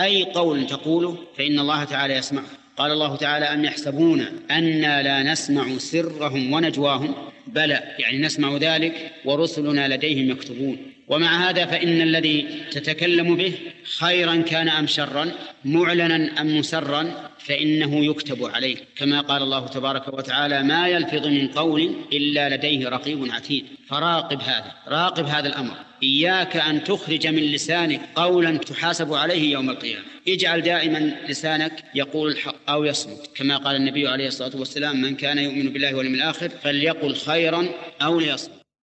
أي قول تقوله فإن الله تعالى يسمعه. قال الله تعالى أم يحسبون أنا لا نسمع سرهم ونجواهم؟ بلى يعني نسمع ذلك ورسلنا لديهم يكتبون. ومع هذا فإن الذي تتكلم به خيرا كان أم شرا معلنا أم مسرا فإنه يكتب عليه. كما قال الله تبارك وتعالى ما يلفظ من قول إلا لديه رقيب عتيد. فراقب هذا راقب هذا الأمر. إياك أن تخرج من لسانك قولا تحاسب عليه يوم القيامة. اجعل دائما لسانك يقول الحق أو يصمت. كما قال النبي عليه الصلاة والسلام من كان يؤمن بالله واليوم الآخر فليقل خيرا أو ليصمت.